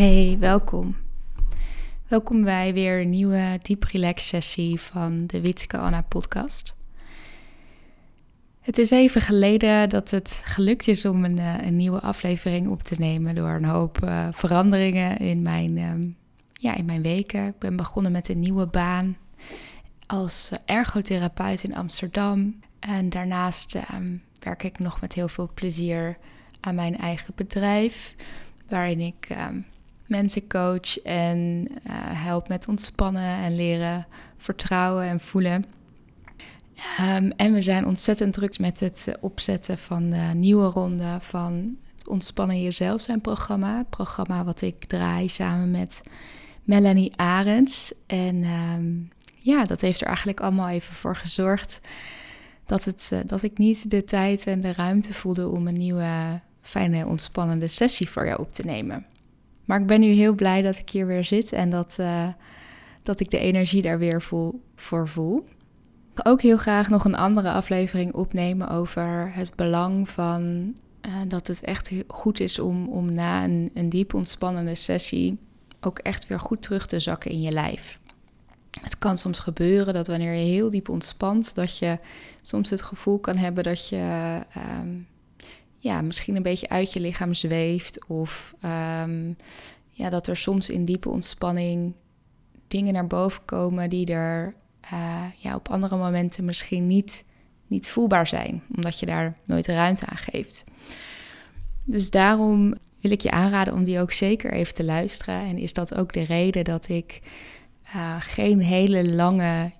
Hey, welkom. Welkom bij weer een nieuwe Deep Relax sessie van de Witske Anna podcast. Het is even geleden dat het gelukt is om een, eh, een nieuwe aflevering op te nemen door een hoop uh, veranderingen in mijn, ehm, ja, in mijn weken. Ik ben begonnen met een nieuwe baan als ergotherapeut in Amsterdam. En daarnaast ehm, werk ik nog met heel veel plezier aan mijn eigen bedrijf, waarin ik um, mensen coach en uh, help met ontspannen en leren vertrouwen en voelen. Um, en we zijn ontzettend druk met het opzetten van de nieuwe ronde van het Ontspannen Jezelf zijn programma. Het programma wat ik draai samen met Melanie Arends. En um, ja, dat heeft er eigenlijk allemaal even voor gezorgd dat, het, dat ik niet de tijd en de ruimte voelde om een nieuwe, fijne, ontspannende sessie voor jou op te nemen. Maar ik ben nu heel blij dat ik hier weer zit en dat, uh, dat ik de energie daar weer voel, voor voel. Ik wil ook heel graag nog een andere aflevering opnemen over het belang van uh, dat het echt goed is om, om na een, een diep ontspannende sessie ook echt weer goed terug te zakken in je lijf. Het kan soms gebeuren dat wanneer je heel diep ontspant, dat je soms het gevoel kan hebben dat je um, ja, misschien een beetje uit je lichaam zweeft. Of um, ja, dat er soms in diepe ontspanning dingen naar boven komen die er uh, ja, op andere momenten misschien niet, niet voelbaar zijn, omdat je daar nooit ruimte aan geeft. Dus daarom wil ik je aanraden om die ook zeker even te luisteren. En is dat ook de reden dat ik uh, geen hele lange,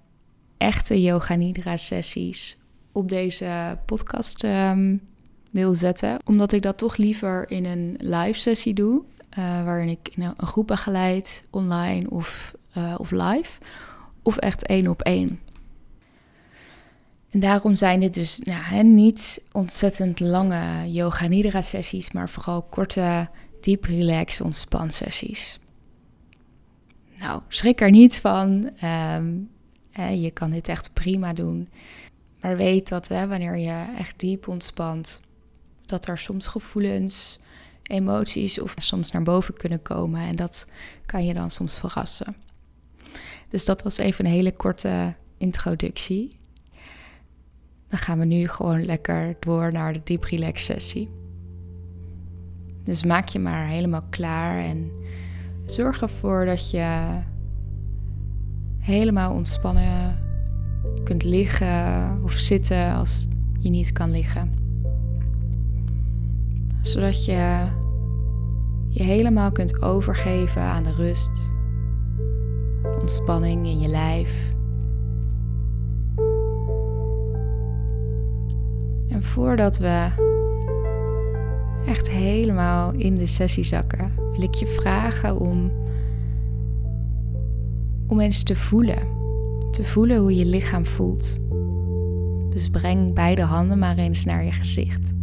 echte yoga nidra sessies op deze podcast um, wil zetten. Omdat ik dat toch liever in een live sessie doe. Uh, waarin ik een, een groep begeleid, online of, uh, of live. Of echt één op één. En daarom zijn dit dus nou, niet ontzettend lange yoga nidra sessies, maar vooral korte, diep relax ontspan sessies. Nou, schrik er niet van. Um, je kan dit echt prima doen. Maar weet dat hè, wanneer je echt diep ontspant, dat er soms gevoelens, emoties of soms naar boven kunnen komen. En dat kan je dan soms verrassen. Dus dat was even een hele korte introductie. Dan gaan we nu gewoon lekker door naar de deep relax sessie. Dus maak je maar helemaal klaar en zorg ervoor dat je helemaal ontspannen kunt liggen of zitten als je niet kan liggen zodat je je helemaal kunt overgeven aan de rust, ontspanning in je lijf. En voordat we echt helemaal in de sessie zakken, wil ik je vragen om, om eens te voelen. Te voelen hoe je lichaam voelt. Dus breng beide handen maar eens naar je gezicht.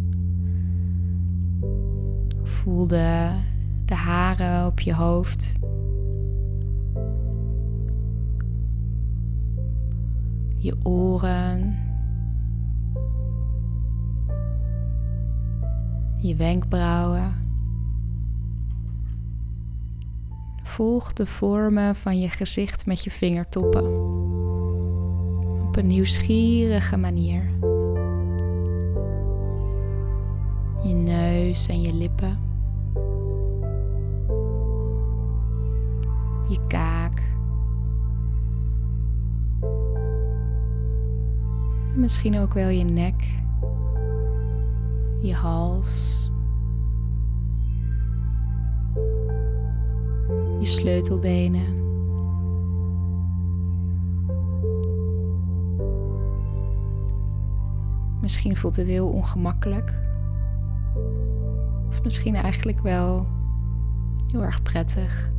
Voel de, de haren op je hoofd. Je oren. Je wenkbrauwen. Volg de vormen van je gezicht met je vingertoppen. Op een nieuwsgierige manier. Je neus en je lippen. Je kaak. Misschien ook wel je nek, je hals, je sleutelbenen. Misschien voelt het heel ongemakkelijk. Of misschien eigenlijk wel heel erg prettig.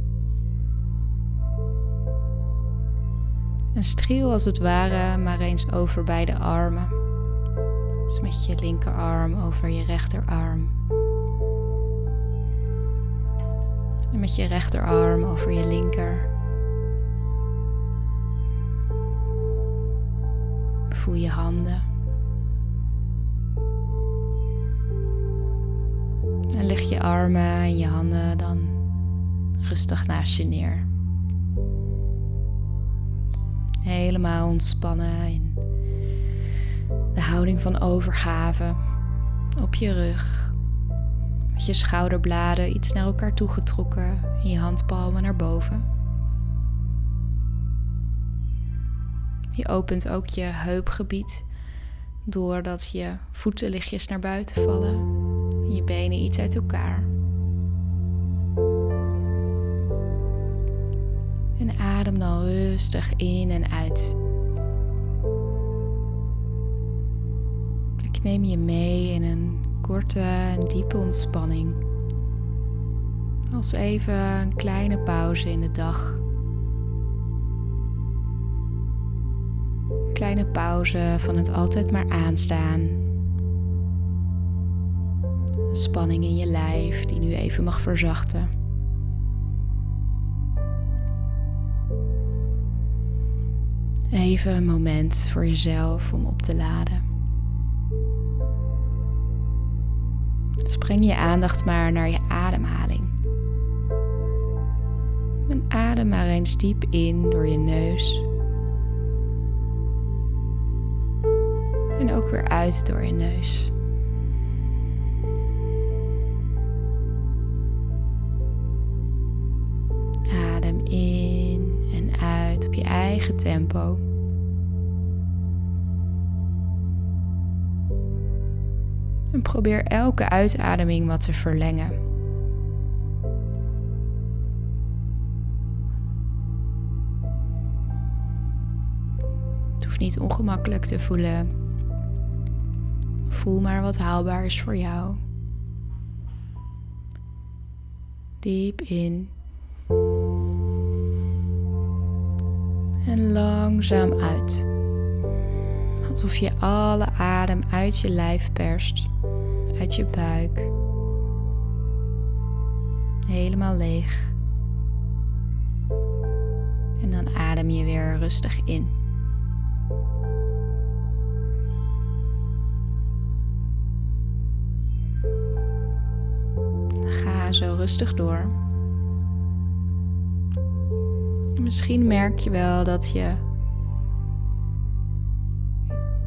En streel als het ware maar eens over beide armen. Dus met je linkerarm over je rechterarm. En met je rechterarm over je linker. Voel je handen. En leg je armen en je handen dan rustig naast je neer. Helemaal ontspannen in de houding van overgave op je rug. Met je schouderbladen iets naar elkaar toe getrokken en je handpalmen naar boven. Je opent ook je heupgebied doordat je voeten lichtjes naar buiten vallen en je benen iets uit elkaar. Adem dan rustig in en uit. Ik neem je mee in een korte en diepe ontspanning. Als even een kleine pauze in de dag. Een kleine pauze van het altijd maar aanstaan. Een spanning in je lijf die nu even mag verzachten. Even een moment voor jezelf om op te laden. Breng je aandacht maar naar je ademhaling. En adem maar eens diep in door je neus. En ook weer uit door je neus. Tempo. En probeer elke uitademing wat te verlengen. Het hoeft niet ongemakkelijk te voelen. Voel maar wat haalbaar is voor jou. Diep in. En langzaam uit. Alsof je alle adem uit je lijf perst, uit je buik. Helemaal leeg. En dan adem je weer rustig in. Ga zo rustig door. Misschien merk je wel dat je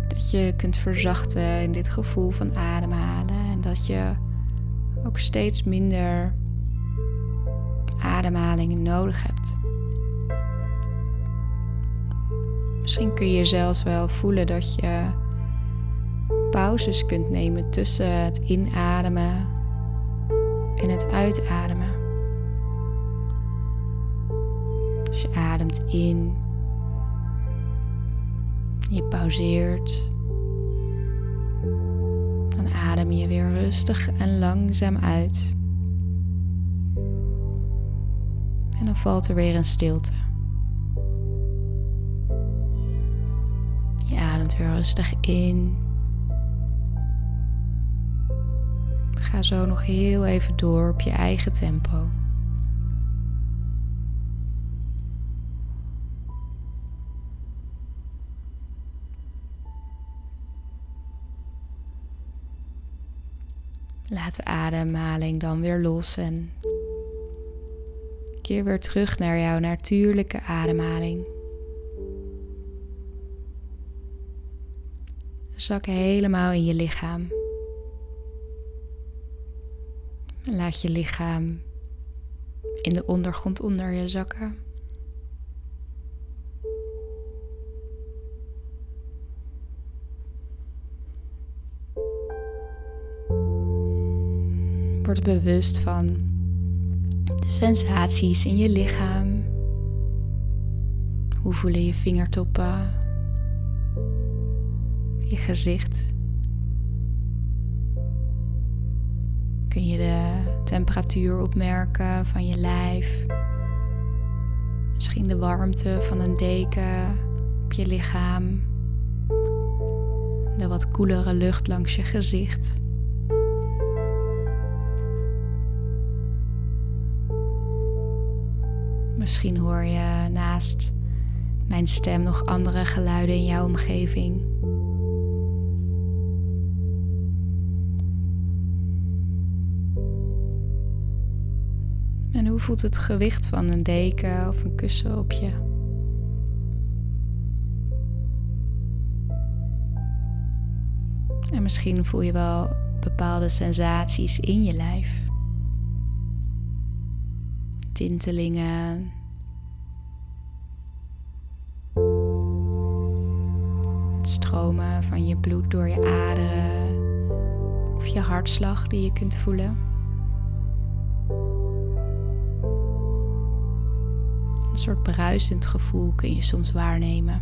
dat je kunt verzachten in dit gevoel van ademhalen en dat je ook steeds minder ademhalingen nodig hebt. Misschien kun je zelfs wel voelen dat je pauzes kunt nemen tussen het inademen en het uitademen. Je ademt in, je pauzeert, dan adem je weer rustig en langzaam uit. En dan valt er weer een stilte. Je ademt weer rustig in. Ga zo nog heel even door op je eigen tempo. Laat de ademhaling dan weer los en keer weer terug naar jouw natuurlijke ademhaling. Zak helemaal in je lichaam. Laat je lichaam in de ondergrond onder je zakken. Word bewust van de sensaties in je lichaam. Hoe voelen je vingertoppen? Je gezicht. Kun je de temperatuur opmerken van je lijf? Misschien de warmte van een deken op je lichaam. De wat koelere lucht langs je gezicht. Misschien hoor je naast mijn stem nog andere geluiden in jouw omgeving. En hoe voelt het gewicht van een deken of een kussen op je? En misschien voel je wel bepaalde sensaties in je lijf. Tintelingen. Het stromen van je bloed door je aderen. Of je hartslag die je kunt voelen. Een soort bruisend gevoel kun je soms waarnemen.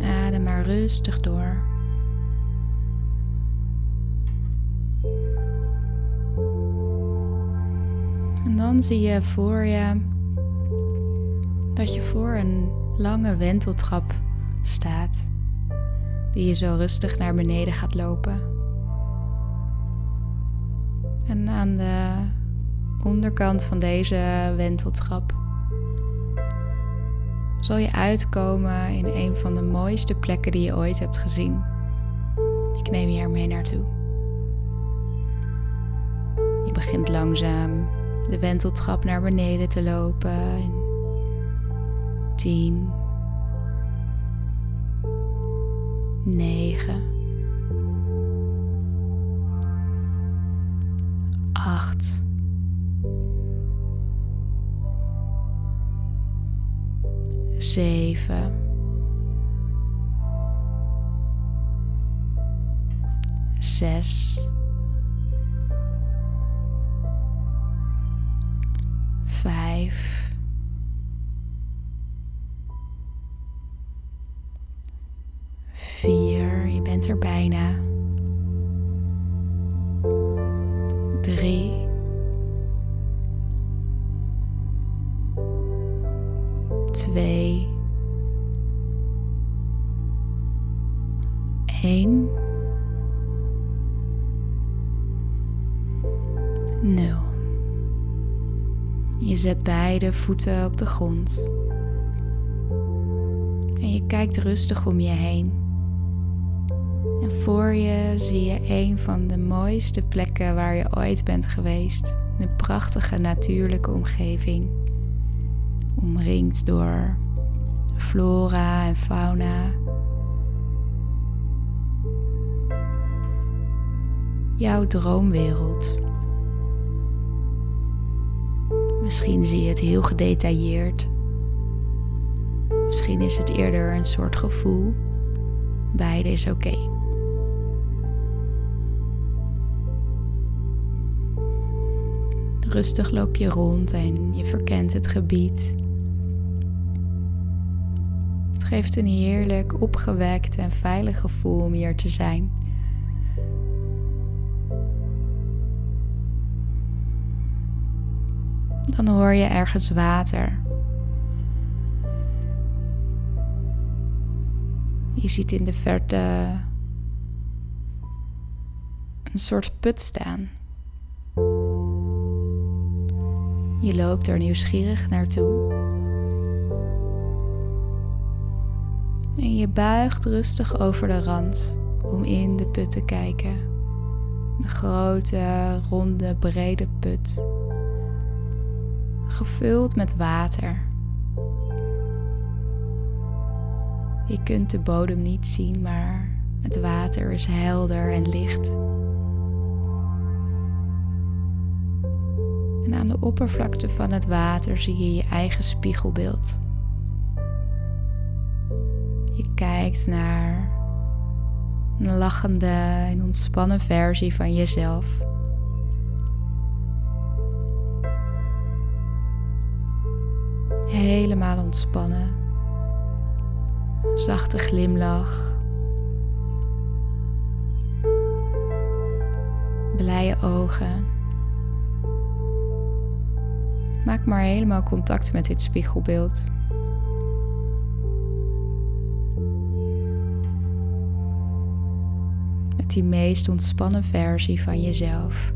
Adem maar rustig door. En dan zie je voor je dat je voor een lange wenteltrap staat, die je zo rustig naar beneden gaat lopen. En aan de onderkant van deze wenteltrap zal je uitkomen in een van de mooiste plekken die je ooit hebt gezien. Ik neem je er mee naartoe. Je begint langzaam de wenteltrap naar beneden te lopen. In 10, 9, 8, 7, 6. lijf. Vier, je bent er bijna. Zet beide voeten op de grond en je kijkt rustig om je heen. En voor je zie je een van de mooiste plekken waar je ooit bent geweest. Een prachtige natuurlijke omgeving omringd door flora en fauna. Jouw droomwereld. Misschien zie je het heel gedetailleerd. Misschien is het eerder een soort gevoel. Beide is oké. Rustig loop je rond en je verkent het gebied geeft een heerlijk opgewekt en veilig gevoel om hier te zijn. Dan hoor je ergens water. Je ziet in de verte een soort put staan. Je loopt er nieuwsgierig naartoe. En je buigt rustig over de rand om in de put te kijken. Een grote, ronde, brede put. Gevuld met water. Je kunt de bodem niet zien, maar het water is helder en licht. En aan de oppervlakte van het water zie je je eigen spiegelbeeld. Je kijkt naar een lachende en ontspannen versie van jezelf. Helemaal ontspannen. Zachte glimlach. Blije ogen. Maak maar helemaal contact met dit spiegelbeeld. die meest ontspannen versie van jezelf.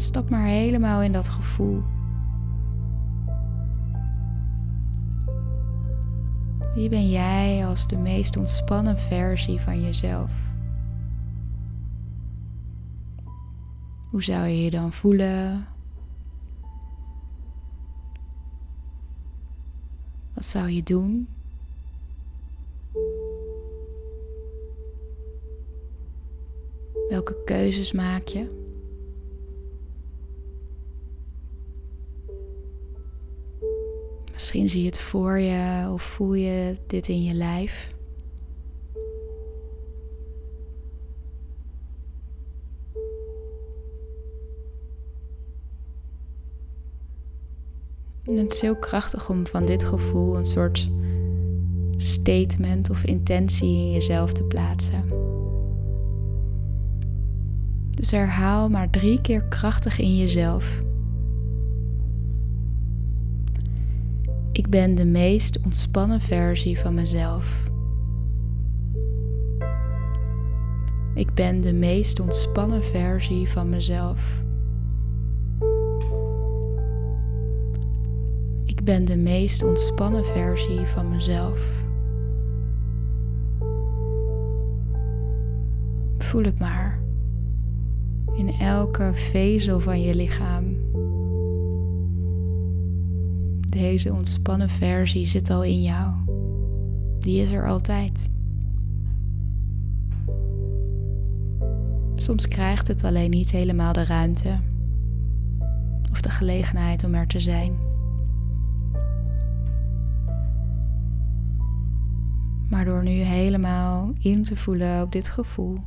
Stap maar helemaal in dat gevoel. Wie ben jij als de meest ontspannen versie van jezelf? Hoe zou je je dan voelen? Wat zou je doen? Welke keuzes maak je? Misschien zie je het voor je of voel je dit in je lijf. Het is heel krachtig om van dit gevoel een soort statement of intentie in jezelf te plaatsen. Dus herhaal maar drie keer krachtig in jezelf. Ik ben de meest ontspannen versie van mezelf. Ik ben de meest ontspannen versie van mezelf. Ik ben de meest ontspannen versie van mezelf. Voel het maar in elke vezel van je lichaam. Deze ontspannen versie zit al in jou. Die is er altijd. Soms krijgt het alleen niet helemaal de ruimte of de gelegenheid om er te zijn. Maar door nu helemaal in te voelen op dit gevoel,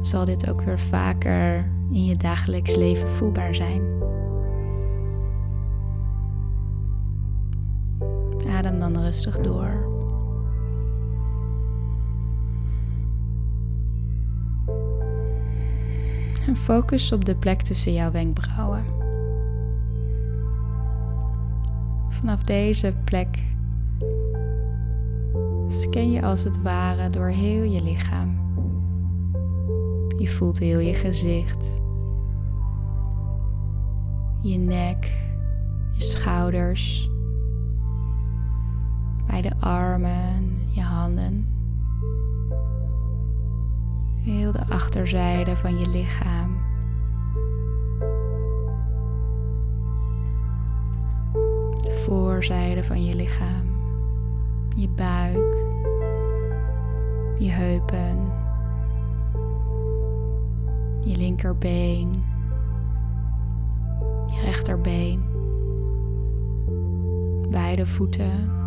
zal dit ook weer vaker in je dagelijks leven voelbaar zijn. Rustig door. En focus op de plek tussen jouw wenkbrauwen. Vanaf deze plek scan je als het ware door heel je lichaam. Je voelt heel je gezicht, je nek, je schouders, beide armen, je handen. Heel de achterzijde van je lichaam. De voorzijde van je lichaam. Je buik. Je heupen je linkerbeen, je rechterbeen, beide voeten,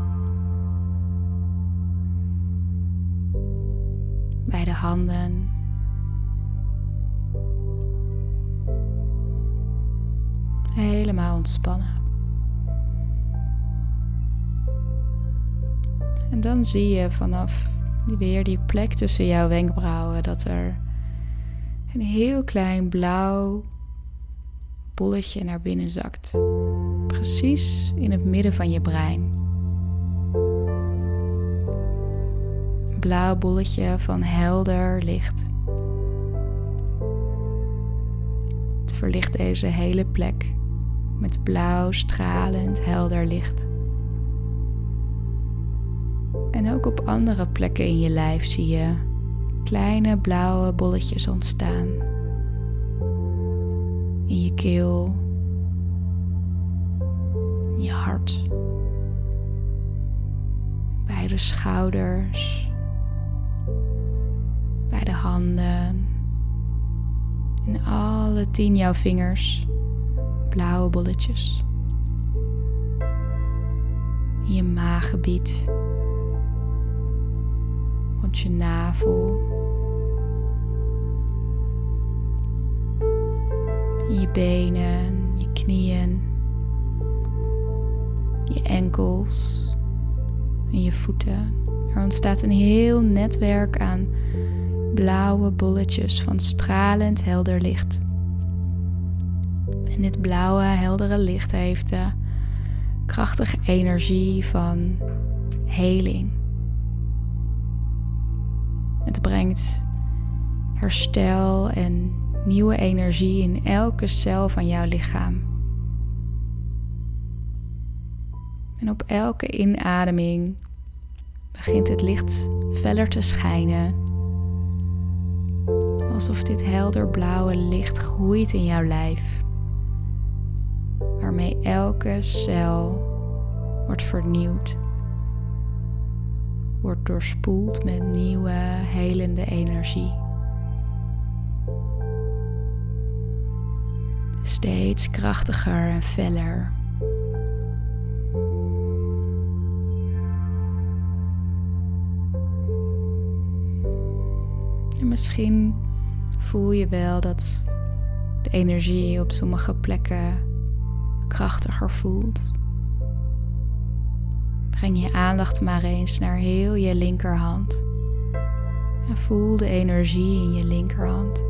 handen. Helemaal ontspannen. En dan zie je vanaf weer die plek tussen jouw wenkbrauwen dat er een heel klein blauw bolletje naar binnen zakt. Precies in het midden van je brein. Blauw bolletje van helder licht. Het verlicht deze hele plek met blauw stralend helder licht. En ook op andere plekken in je lijf zie je kleine blauwe bolletjes ontstaan. In je keel, in je hart, bij de schouders, de handen, in alle tien jouw vingers, blauwe bolletjes. In je maaggebied, rond je navel. je benen, je knieën, je enkels en je voeten. Er ontstaat een heel netwerk aan blauwe bolletjes van stralend helder licht. En dit blauwe heldere licht heeft de krachtige energie van heling. Het brengt herstel en nieuwe energie in elke cel van jouw lichaam. En op elke inademing begint het licht feller te schijnen. Alsof dit helderblauwe licht groeit in jouw lijf. Waarmee elke cel wordt vernieuwd. Wordt doorspoeld met nieuwe helende energie. Steeds krachtiger en feller. En misschien voel je wel dat de energie op sommige plekken krachtiger voelt. Breng je aandacht maar eens naar heel je linkerhand. En voel de energie in je linkerhand.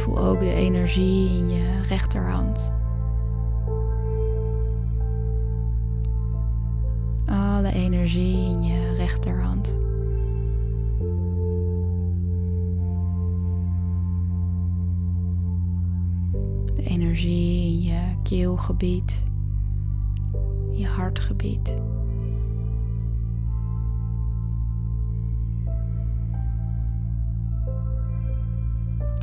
Voel ook de energie in je rechterhand. Energie in je rechterhand. De energie in je keelgebied, je hartgebied.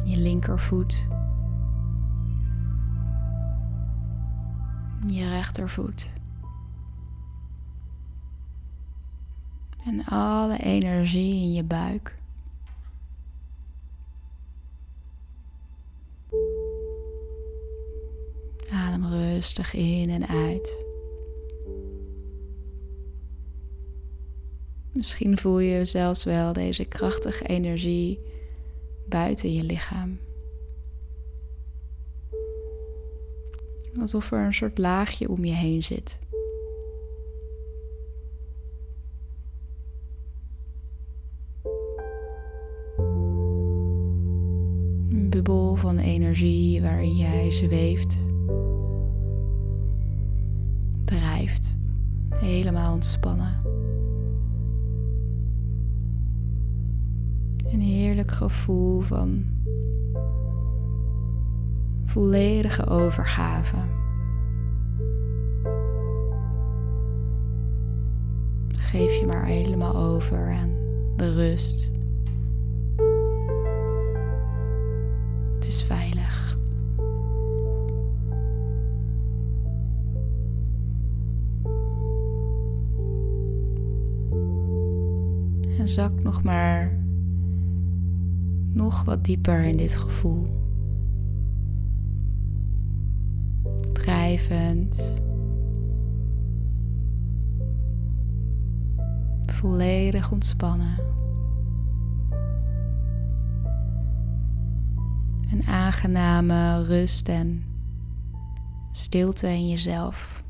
Je linkervoet. Je rechtervoet. En alle energie in je buik. Adem rustig in en uit. Misschien voel je zelfs wel deze krachtige energie buiten je lichaam. Alsof er een soort laagje om je heen zit. Waarin jij zweeft, drijft, helemaal ontspannen. Een heerlijk gevoel van volledige overgave. Geef je maar helemaal over aan de rust. En zak nog maar nog wat dieper in dit gevoel. Drijvend. Volledig ontspannen. Een aangename rust en stilte in jezelf.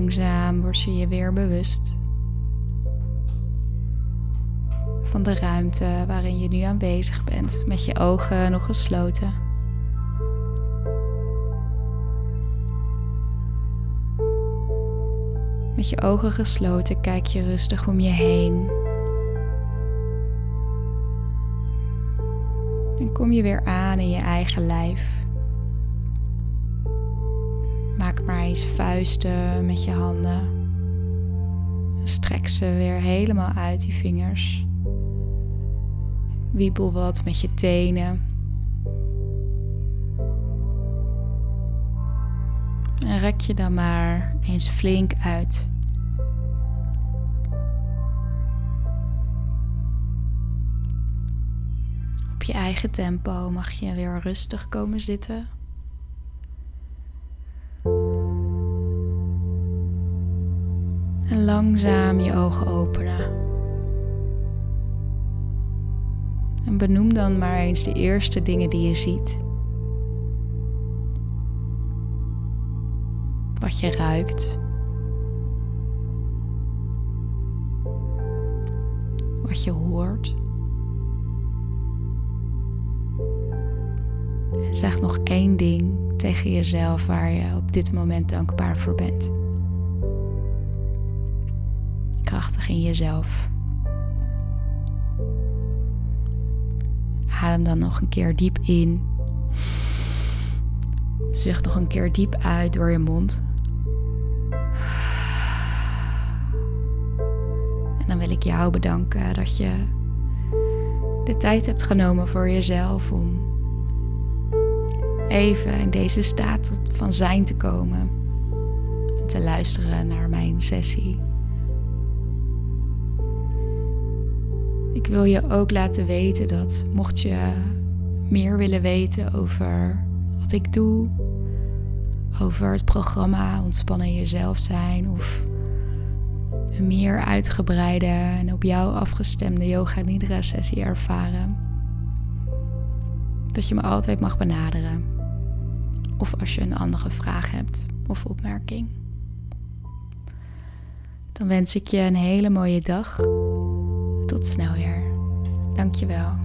Langzaam word je je weer bewust van de ruimte waarin je nu aanwezig bent, met je ogen nog gesloten. Met je ogen gesloten kijk je rustig om je heen. En kom je weer aan in je eigen lijf. Eens vuisten met je handen. Strek ze weer helemaal uit, die vingers. Wiebel wat met je tenen. En rek je dan maar eens flink uit. Op je eigen tempo mag je weer rustig komen zitten. Langzaam je ogen openen. En benoem dan maar eens de eerste dingen die je ziet. Wat je ruikt. Wat je hoort. En zeg nog één ding tegen jezelf waar je op dit moment dankbaar voor bent. In jezelf. Adem dan nog een keer diep in. Zucht nog een keer diep uit door je mond. En dan wil ik jou bedanken dat je de tijd hebt genomen voor jezelf om even in deze staat van zijn te komen. Te luisteren naar mijn sessie. Ik wil je ook laten weten dat mocht je meer willen weten over wat ik doe, over het programma Ontspannen Jezelf zijn of een meer uitgebreide en op jou afgestemde yoga nidra sessie ervaren, dat je me altijd mag benaderen. Of als je een andere vraag hebt of opmerking. Dan wens ik je een hele mooie dag. Tot snel weer. Dankjewel.